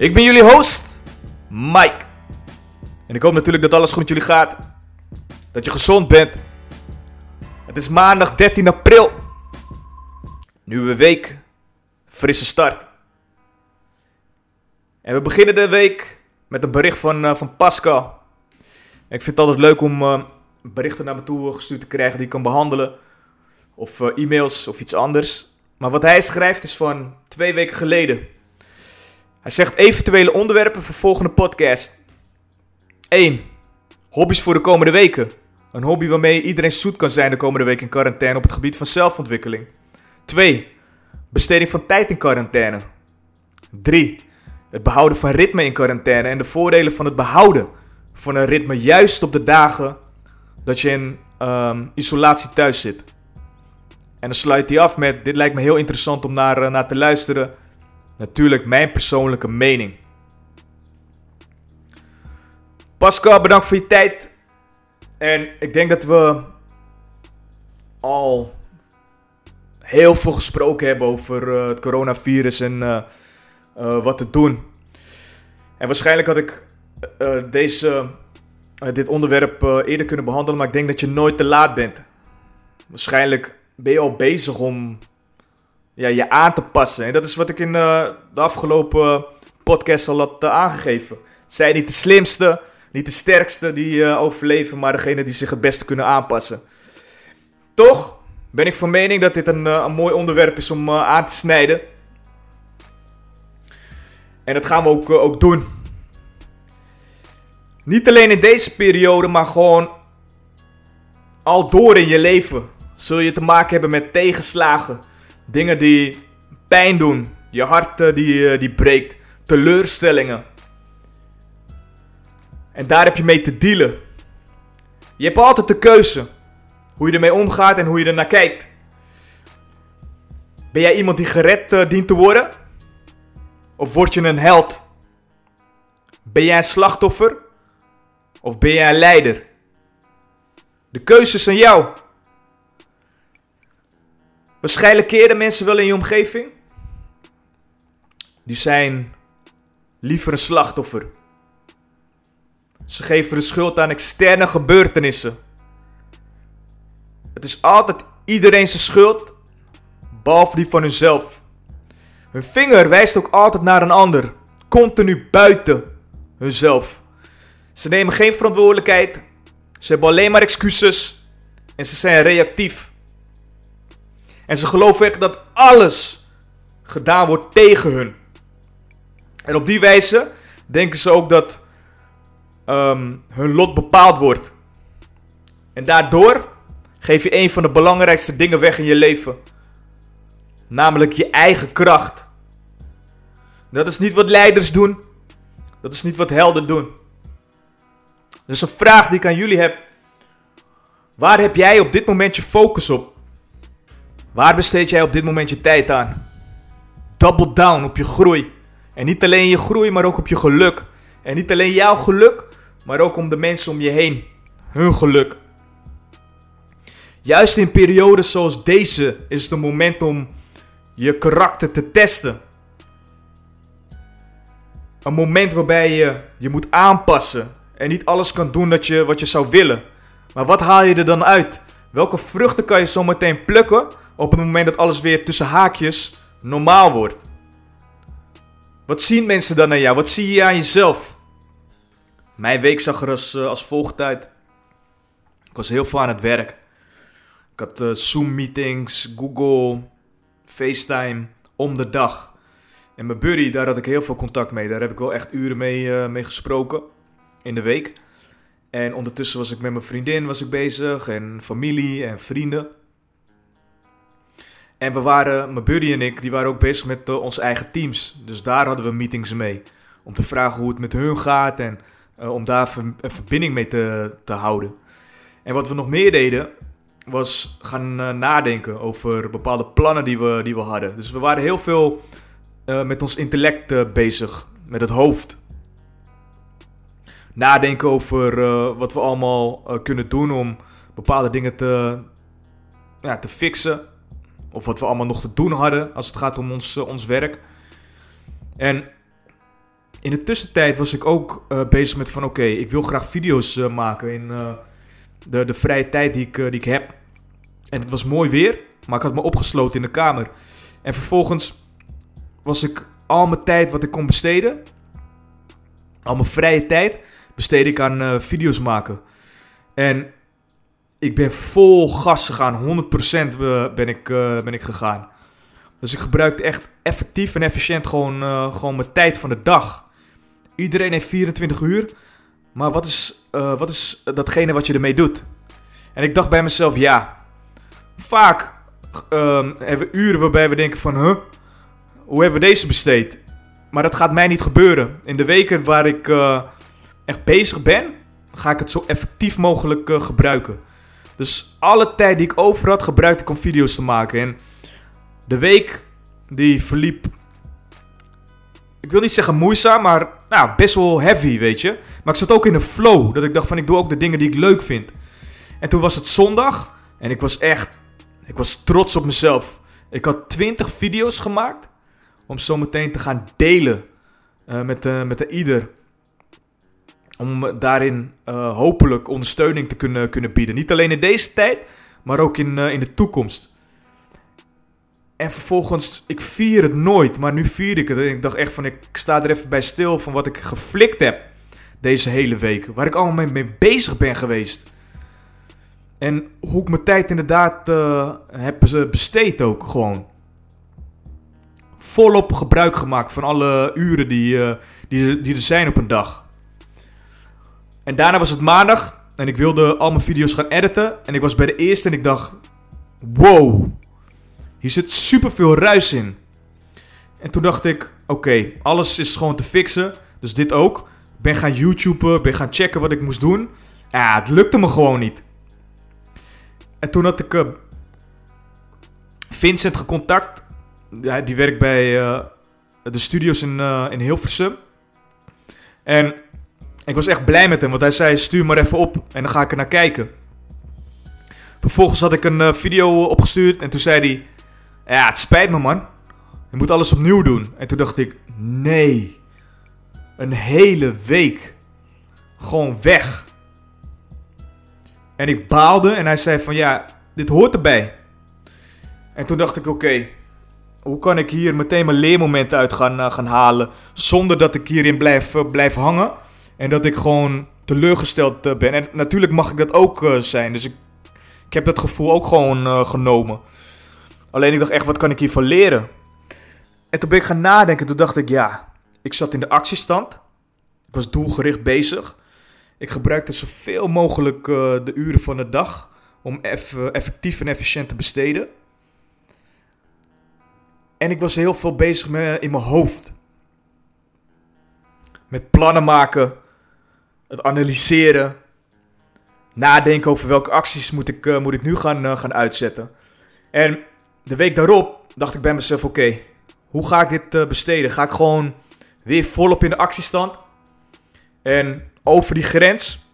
Ik ben jullie host, Mike. En ik hoop natuurlijk dat alles goed met jullie gaat. Dat je gezond bent. Het is maandag 13 april. Nieuwe week. Frisse start. En we beginnen de week met een bericht van, eh, van Pascal. Ik vind het altijd leuk om eh, berichten naar me toe gestuurd te krijgen die ik kan behandelen. Of eh, e-mails of iets anders. Maar wat hij schrijft is van twee weken geleden. Hij zegt eventuele onderwerpen voor volgende podcast. 1. Hobby's voor de komende weken. Een hobby waarmee iedereen zoet kan zijn de komende week in quarantaine op het gebied van zelfontwikkeling. 2. Besteding van tijd in quarantaine. 3. Het behouden van ritme in quarantaine en de voordelen van het behouden van een ritme juist op de dagen dat je in ehm, isolatie thuis zit. En dan sluit hij af met: Dit lijkt me heel interessant om naar, eh, naar te luisteren. Natuurlijk mijn persoonlijke mening. Pascal, bedankt voor je tijd. En ik denk dat we al heel veel gesproken hebben over eh, het coronavirus en eh, eh, wat te doen. En waarschijnlijk had ik deze, dit onderwerp eerder kunnen behandelen, maar ik denk dat je nooit te laat bent. Waarschijnlijk ben je al bezig om ja, je aan te passen. En dat is wat ik in eh, de afgelopen podcast al had eh, aangegeven. Het zijn niet de slimste, niet de sterkste die eh, overleven, maar degene die zich het beste kunnen aanpassen. Toch ben ik van mening dat dit een, een mooi onderwerp is om aan te snijden. En dat gaan we ook, ook doen. Niet alleen in deze periode, maar gewoon al door in je leven. Zul je te maken hebben met tegenslagen. Dingen die pijn doen. Je hart eh, die, eh, die breekt. Teleurstellingen. En daar heb je mee te dealen. Je hebt altijd de keuze. Hoe je ermee omgaat en hoe je er naar kijkt. Ben jij iemand die gered eh, dient te worden? Of word je een held? Ben jij een slachtoffer? Of ben jij een leider? De keuze is aan jou. Waarschijnlijk keren mensen wel in je omgeving. Die zijn liever een slachtoffer. Ze geven de schuld aan externe gebeurtenissen. Het is altijd iedereen zijn schuld, behalve die van hunzelf. Hun vinger wijst ook altijd naar een ander, continu buiten hunzelf. Ze nemen geen verantwoordelijkheid, ze hebben alleen maar excuses en ze zijn reactief. En ze geloven echt dat alles gedaan wordt tegen hun. En op die wijze denken ze ook dat ehm, hun lot bepaald wordt. En daardoor geef je een van de belangrijkste dingen weg in je leven. Namelijk je eigen kracht. Dat is niet wat leiders doen. Dat is niet wat helden doen. Dus een vraag die ik aan jullie heb. Waar heb jij op dit moment je focus op? Waar besteed jij op dit moment je tijd aan? Double down op je groei. En niet alleen je groei, maar ook op je geluk. En niet alleen jouw geluk, maar ook om de mensen om je heen. Hun geluk. Juist in periodes zoals deze is het een moment om je karakter te testen. Een moment waarbij je je moet aanpassen en niet alles kan doen dat je, wat je zou willen. Maar wat haal je er dan uit? Welke vruchten kan je zometeen plukken op het moment dat alles weer tussen haakjes normaal wordt? Wat zien mensen dan aan jou? Wat zie je aan jezelf? Mijn week zag er als, eh, als volgt uit. Ik was heel veel aan het werk. Ik had eh, Zoom-meetings, Google, FaceTime om de dag. En mijn buddy, daar had ik heel veel contact mee. Daar heb ik wel echt uren mee, eh, mee gesproken in de week. En ondertussen was ik met mijn vriendin was ik bezig en familie en vrienden. En we waren, mijn buddy en ik, die waren ook bezig met eh, onze eigen teams. Dus daar hadden we meetings mee. om te vragen hoe het met hun gaat en eh, om daar een verbinding mee te, te houden. En wat we nog meer deden, was gaan eh, nadenken over bepaalde plannen die we, die we hadden. Dus we waren heel veel met ons intellect bezig, met het hoofd. Nadenken over eh, wat we allemaal eh, kunnen doen om bepaalde dingen te, ja, te fixen. Of wat we allemaal nog te doen hadden als het gaat om ons, eh, ons werk. En in de tussentijd was ik ook bezig met van oké, ik wil graag video's maken in de, de vrije tijd die ik, die ik heb. En het was mooi weer, maar ik had me opgesloten in de kamer. En vervolgens was ik al mijn tijd wat ik kon besteden, al mijn vrije tijd, besteed ik aan eh, video's maken. En ik ben vol gas gegaan, 100% be- ben ik, eh, ben ik gegaan. Dus ik gebruikte echt effectief en efficiënt gewoon, eh, gewoon mijn tijd van de dag. Iedereen heeft 24 uur, maar wat is, eh, wat is datgene wat je ermee doet? En ik dacht bij mezelf, ja, vaak ehm, hebben we uren waarbij we denken van, huh, hoe hebben we deze besteed? Maar dat gaat mij niet gebeuren. In de weken waar ik eh, echt bezig ben, ga ik het zo effectief mogelijk eh, gebruiken. Dus alle tijd die ik over had, gebruikte ik om video's te maken. En de week die verliep, ik wil niet zeggen moeizaam, maar nou, best wel heavy, weet je. Maar ik zat ook in een flow, dat ik dacht van ik doe ook de dingen die ik leuk vind. En toen was het zondag en ik was echt, ik was trots op mezelf. Ik had 20 video's gemaakt om zo meteen te gaan delen eh, met, eh, met ieder. Om daarin eh, hopelijk ondersteuning te kunnen, kunnen bieden. Niet alleen in deze tijd, maar ook in, eh, in de toekomst. En vervolgens, ik vier het nooit, maar nu vier ik het. En ik dacht echt van, ik sta er even bij stil van wat ik geflikt heb deze hele week. Waar ik allemaal mee, mee bezig ben geweest. En hoe ik mijn tijd inderdaad eh, heb besteed ook gewoon. Volop gebruik gemaakt van alle uren die, die, die er zijn op een dag. En daarna was het maandag en ik wilde al mijn video's gaan editen. En ik was bij de eerste en ik dacht, wow, hier zit superveel ruis in. En toen dacht ik, oké, alles is gewoon te fixen. Dus dit ook. Ben gaan YouTuben, ben gaan checken wat ik moest doen. Ja, het lukte me gewoon niet. En toen had ik eh, Vincent gecontact. Ja, die werkt bij eh, de studios in, eh, in Hilversum. En ik was echt blij met hem, want hij zei: stuur maar even op en dan ga ik er naar kijken. Vervolgens had ik een eh, video opgestuurd en toen zei hij: Ja, het spijt me man. Je moet alles opnieuw doen. En toen dacht ik: Nee. Een hele week. Gewoon weg. En ik baalde en hij zei van ja, dit hoort erbij. En toen dacht ik oké, hoe kan ik hier meteen mijn leermomenten uit gaan, eh, gaan halen zonder dat ik hierin blijf, eh, blijf hangen. En dat ik gewoon teleurgesteld eh, ben. En natuurlijk mag ik dat ook eh, zijn. Dus ik, ik heb dat gevoel ook gewoon eh, genomen. Alleen ik dacht echt, wat kan ik hiervan leren? En toen ben ik gaan nadenken. Toen dacht ik, ja, ik zat in de actiestand. Ik was doelgericht bezig. Ik gebruikte zoveel mogelijk de uren van de dag om eff- effectief en efficiënt te besteden. En ik was heel veel bezig met, in mijn hoofd. Met plannen maken, het analyseren, nadenken over welke acties moet ik, eh, moet ik nu gaan, eh, gaan uitzetten. En de week daarop dacht ik bij mezelf, oké, hoe ga ik dit eh, besteden? Ga ik gewoon weer volop in de actiestand? En over die grens.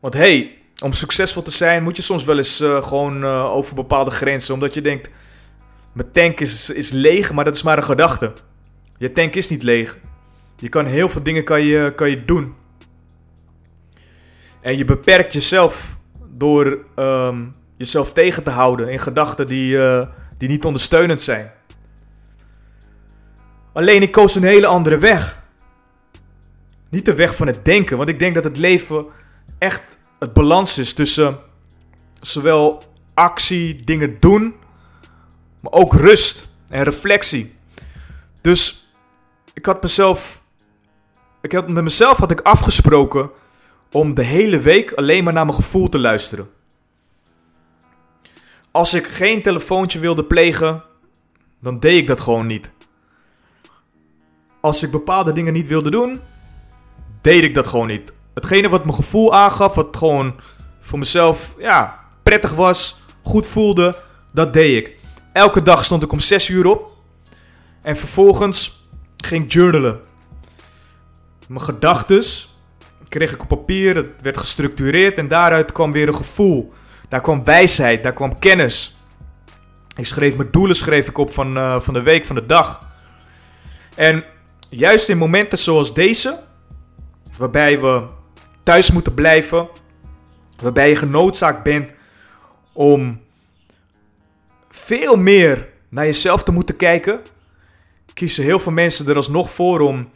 Want hey, om succesvol te zijn moet je soms wel eens gewoon over bepaalde grenzen. Omdat je denkt, mijn tank is, is leeg, maar dat is maar een gedachte. Je tank is niet leeg. Je kan heel veel dingen kan je, kan je doen. En je beperkt jezelf door ehm, jezelf tegen te houden in gedachten die, eh, die niet ondersteunend zijn. Alleen ik koos een hele andere weg. Niet de weg van het denken, want ik denk dat het leven echt het balans is tussen zowel actie, dingen doen, maar ook rust en reflectie. Dus ik had mezelf, ik had met mezelf had ik afgesproken om de hele week alleen maar naar mijn gevoel te luisteren. Als ik geen telefoontje wilde plegen, dan deed ik dat gewoon niet. Als ik bepaalde dingen niet wilde doen, deed ik dat gewoon niet. Hetgene wat mijn gevoel aangaf, wat gewoon voor mezelf ja, prettig was, goed voelde, dat deed ik. Elke dag stond ik om 6 uur op. En vervolgens ging ik journalen. Mijn gedachten kreeg ik op papier, het werd gestructureerd en daaruit kwam weer een gevoel. Daar kwam wijsheid, daar kwam kennis. Ik schreef mijn doelen schreef ik op van, uh, van de week, van de dag. En juist in momenten zoals deze, waarbij we thuis moeten blijven, waarbij je genoodzaakt bent om veel meer naar jezelf te moeten kijken, kiezen heel veel mensen er alsnog voor om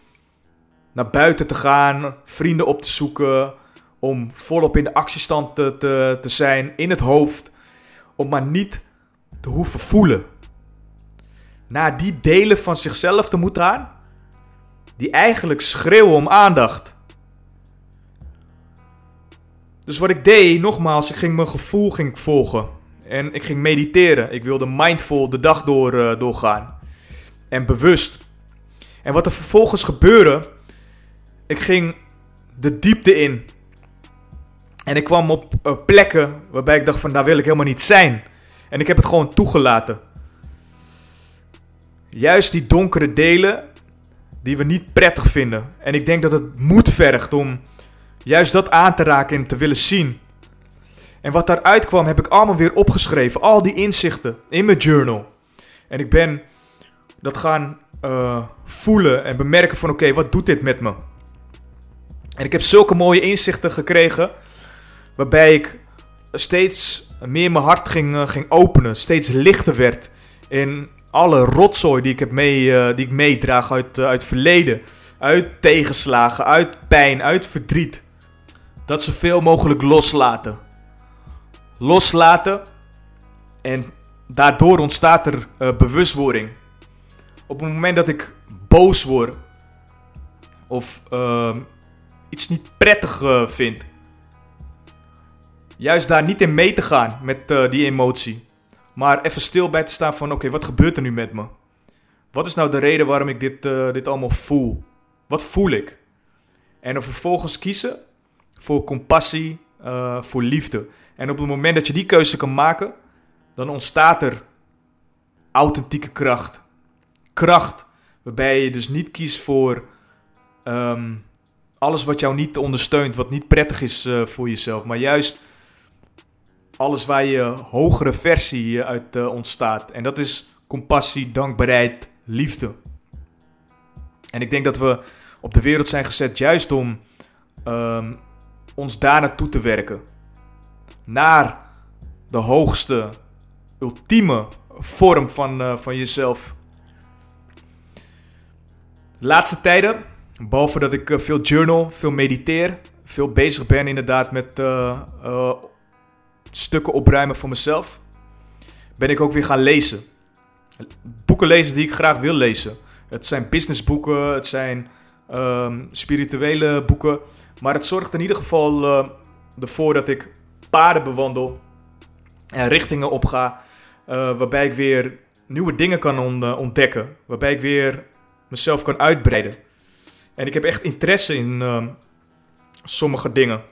naar buiten te gaan, vrienden op te zoeken, om volop in de actiestand te, te, zijn, in het hoofd, om maar niet te hoeven voelen. Naar die delen van zichzelf te moeten gaan, die eigenlijk schreeuwen om aandacht. Dus wat ik deed, nogmaals, ik ging mijn gevoel ging volgen. En ik ging mediteren. Ik wilde mindful de dag door, uh, doorgaan. En bewust. En wat er vervolgens gebeurde, ik ging de diepte in. En ik kwam op uh, plekken waarbij ik dacht van daar wil ik helemaal niet zijn. En ik heb het gewoon toegelaten. Juist die donkere delen die we niet prettig vinden. En ik denk dat het moed vergt om juist dat aan te raken en te willen zien. En wat daaruit kwam heb ik allemaal weer opgeschreven. Al die inzichten in mijn journal. En ik ben dat gaan uh, voelen en bemerken van oké, wat doet dit met me? En ik heb zulke mooie inzichten gekregen. Waarbij ik steeds meer mijn hart ging, uh, ging openen. Steeds lichter werd. In alle rotzooi die ik, heb mee, uh, die ik meedraag uit, uit verleden. Uit tegenslagen, uit pijn, uit verdriet. Dat zoveel mogelijk loslaten. Loslaten. En daardoor ontstaat er bewustwording. Op het moment dat ik boos word. Of uh, iets niet prettig uh, vind. Juist daar niet in mee te gaan met uh, die emotie. Maar even stil bij te staan van oké, wat gebeurt er nu met me? Wat is nou de reden waarom ik dit, dit allemaal voel? Wat voel ik? En dan vervolgens kiezen voor compassie, voor liefde. En op het moment dat je die keuze kan maken, dan ontstaat er authentieke kracht. Kracht waarbij je dus niet kiest voor um, alles wat jou niet ondersteunt, wat niet prettig is uh, voor jezelf, maar juist alles waar je hogere versie uit uh, ontstaat. En dat is compassie, dankbaarheid, liefde. En ik denk dat we op de wereld zijn gezet juist om um, ons daar naartoe te werken naar de hoogste, ultieme vorm van, van jezelf. De laatste tijden, behalve dat ik uh, veel journal, veel mediteer, veel bezig ben inderdaad met uh, stukken opruimen voor mezelf, ben ik ook weer gaan lezen. Boeken lezen die ik graag wil lezen. Het zijn businessboeken, het zijn um, spirituele boeken. Maar het zorgt in ieder geval ervoor dat ik paden bewandel en richtingen opga, uh, waarbij ik weer nieuwe dingen kan ontdekken, waarbij ik weer mezelf kan uitbreiden. En ik heb echt interesse in uh, sommige dingen.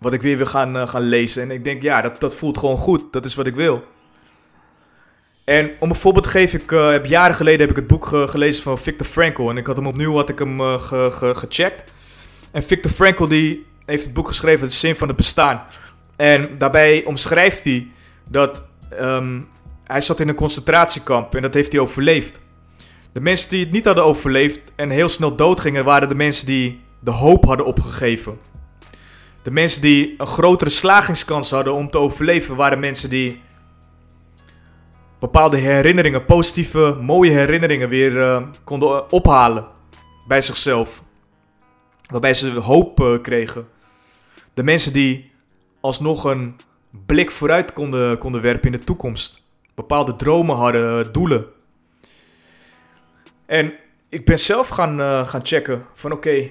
Wat ik weer wil gaan, gaan lezen. En ik denk, ja, dat, dat voelt gewoon goed. Dat is wat ik wil. En om een voorbeeld te geven, ik heb jaren geleden heb ik het boek gelezen van Viktor Frankl. En ik had hem opnieuw had ik hem, ge, ge, gecheckt. En Viktor Frankl die heeft het boek geschreven, De Zin van het Bestaan. En daarbij omschrijft hij dat um, hij zat in een concentratiekamp en dat heeft hij overleefd. De mensen die het niet hadden overleefd en heel snel doodgingen, waren de mensen die de hoop hadden opgegeven. De mensen die een grotere slagingskans hadden om te overleven, waren mensen die bepaalde herinneringen, positieve, mooie herinneringen weer uh, konden ophalen bij zichzelf. Waarbij ze hoop uh, kregen. De mensen die alsnog een blik vooruit konden, konden werpen in de toekomst. Bepaalde dromen hadden, doelen. En ik ben zelf gaan, uh, gaan checken van oké,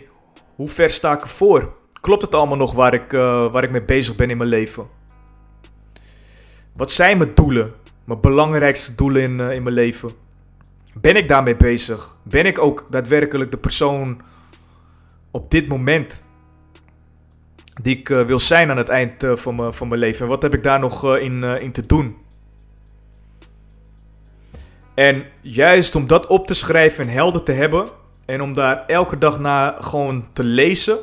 hoe ver sta ik ervoor? Klopt het allemaal nog waar ik, uh, waar ik mee bezig ben in mijn leven? Wat zijn mijn doelen? Mijn belangrijkste doelen in, uh, in mijn leven? Ben ik daarmee bezig? Ben ik ook daadwerkelijk de persoon op dit moment die ik wil zijn aan het eind van, mijn, van mijn leven. En wat heb ik daar nog in, in te doen? En juist om dat op te schrijven en helder te hebben. En om daar elke dag naar gewoon te lezen.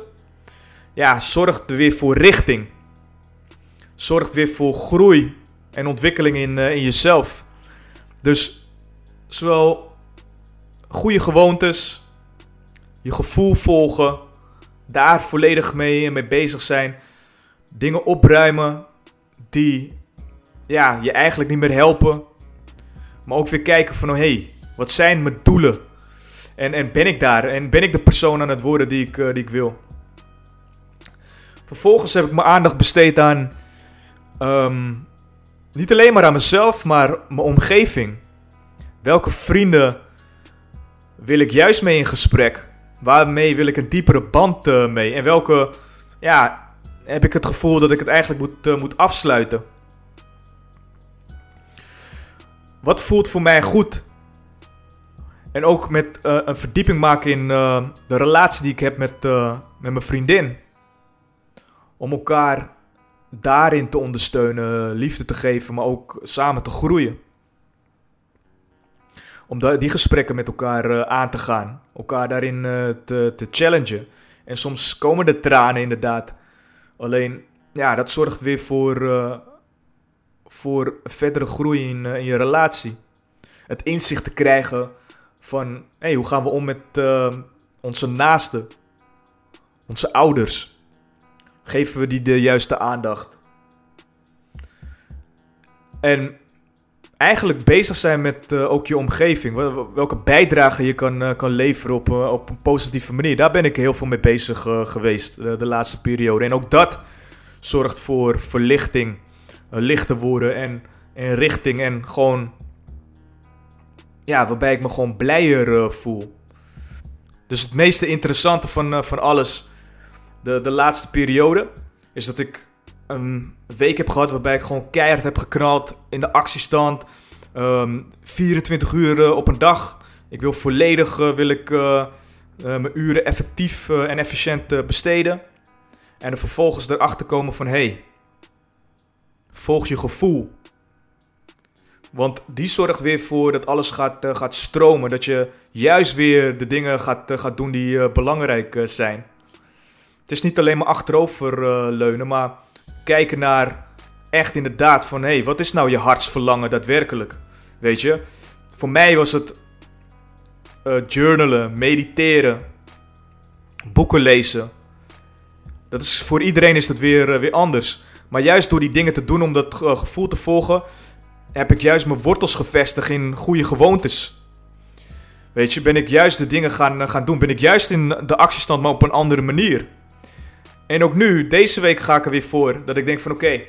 Ja, zorgt er weer voor richting. Zorgt weer voor groei en ontwikkeling in, uh, in jezelf. Dus zowel goede gewoontes, je gevoel volgen, daar volledig mee, mee bezig zijn. Dingen opruimen die ja, je eigenlijk niet meer helpen. Maar ook weer kijken van, oh, hey, wat zijn mijn doelen? En, en ben ik daar? En ben ik de persoon aan het worden die ik, uh, die ik wil? Vervolgens heb ik mijn aandacht besteed aan um, niet alleen maar aan mezelf, maar mijn omgeving. Welke vrienden wil ik juist mee in gesprek? Waarmee wil ik een diepere band uh, mee? En welke, ja, heb ik het gevoel dat ik het eigenlijk moet, uh, moet afsluiten? Wat voelt voor mij goed? En ook met uh, een verdieping maken in de relatie die ik heb met, met mijn vriendin. Om elkaar daarin te ondersteunen, liefde te geven, maar ook samen te groeien. Om die gesprekken met elkaar aan te gaan, elkaar daarin te, te challengen. En soms komen de tranen inderdaad. Alleen, ja, dat zorgt weer voor, voor verdere groei in, in je relatie. Het inzicht te krijgen van, hey, hoe gaan we om met onze naasten, onze ouders geven we die de juiste aandacht. En eigenlijk bezig zijn met uh, ook je omgeving. Welke bijdrage je kan, kan leveren op, op een positieve manier. Daar ben ik heel veel mee bezig geweest de laatste periode. En ook dat zorgt voor verlichting, lichter worden en, en richting. En gewoon, ja, waarbij ik me gewoon blijer voel. Dus het meeste interessante van, van alles de, de laatste periode is dat ik een week heb gehad waarbij ik gewoon keihard heb geknald in de actiestand. Um, ehm, 24 uur eh, op een dag. Ik wil volledig wil ik, mijn uren effectief en efficiënt besteden. En er vervolgens erachter komen van hey, volg je gevoel. Want die zorgt weer voor dat alles gaat, gaat stromen. Dat je juist weer de dingen gaat, gaat doen die belangrijk zijn. Het is niet alleen maar achterover uh, leunen, maar kijken naar echt inderdaad van... hé, hey, wat is nou je hartsverlangen daadwerkelijk? Weet je? Voor mij was het journalen, mediteren, boeken lezen. Dat is, voor iedereen is dat weer, weer anders. Maar juist door die dingen te doen om dat gevoel te volgen... heb ik juist mijn wortels gevestigd in goede gewoontes. Weet je, ben ik juist de dingen gaan, gaan doen. Ben ik juist in de actiestand, maar op een andere manier. En ook nu, deze week ga ik er weer voor. Dat ik denk van oké,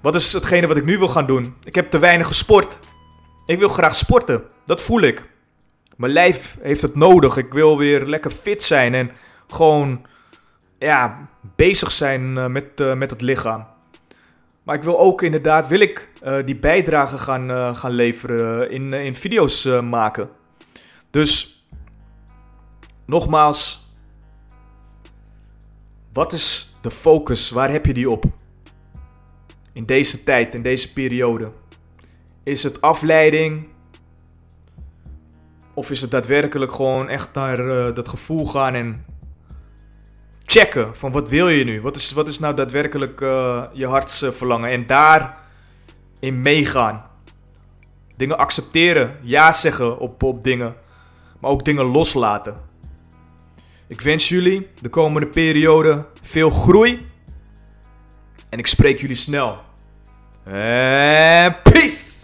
wat is hetgene wat ik nu wil gaan doen? Ik heb te weinig gesport. Ik wil graag sporten. Dat voel ik. Mijn lijf heeft het nodig. Ik wil weer lekker fit zijn en gewoon ja, bezig zijn uh, met, met het lichaam. Maar ik wil ook inderdaad, wil ik uh, die bijdrage gaan, gaan leveren in, in video's maken. Dus nogmaals, wat is de focus? Waar heb je die op? In deze tijd, in deze periode. Is het afleiding? Of is het daadwerkelijk gewoon echt naar dat gevoel gaan en checken van wat wil je nu? Wat is, wat is nou daadwerkelijk uh, je hartsverlangen? En daar in meegaan. Dingen accepteren, ja zeggen op, op dingen, maar ook dingen loslaten. Ik wens jullie de komende periode veel groei. En ik spreek jullie snel. En peace!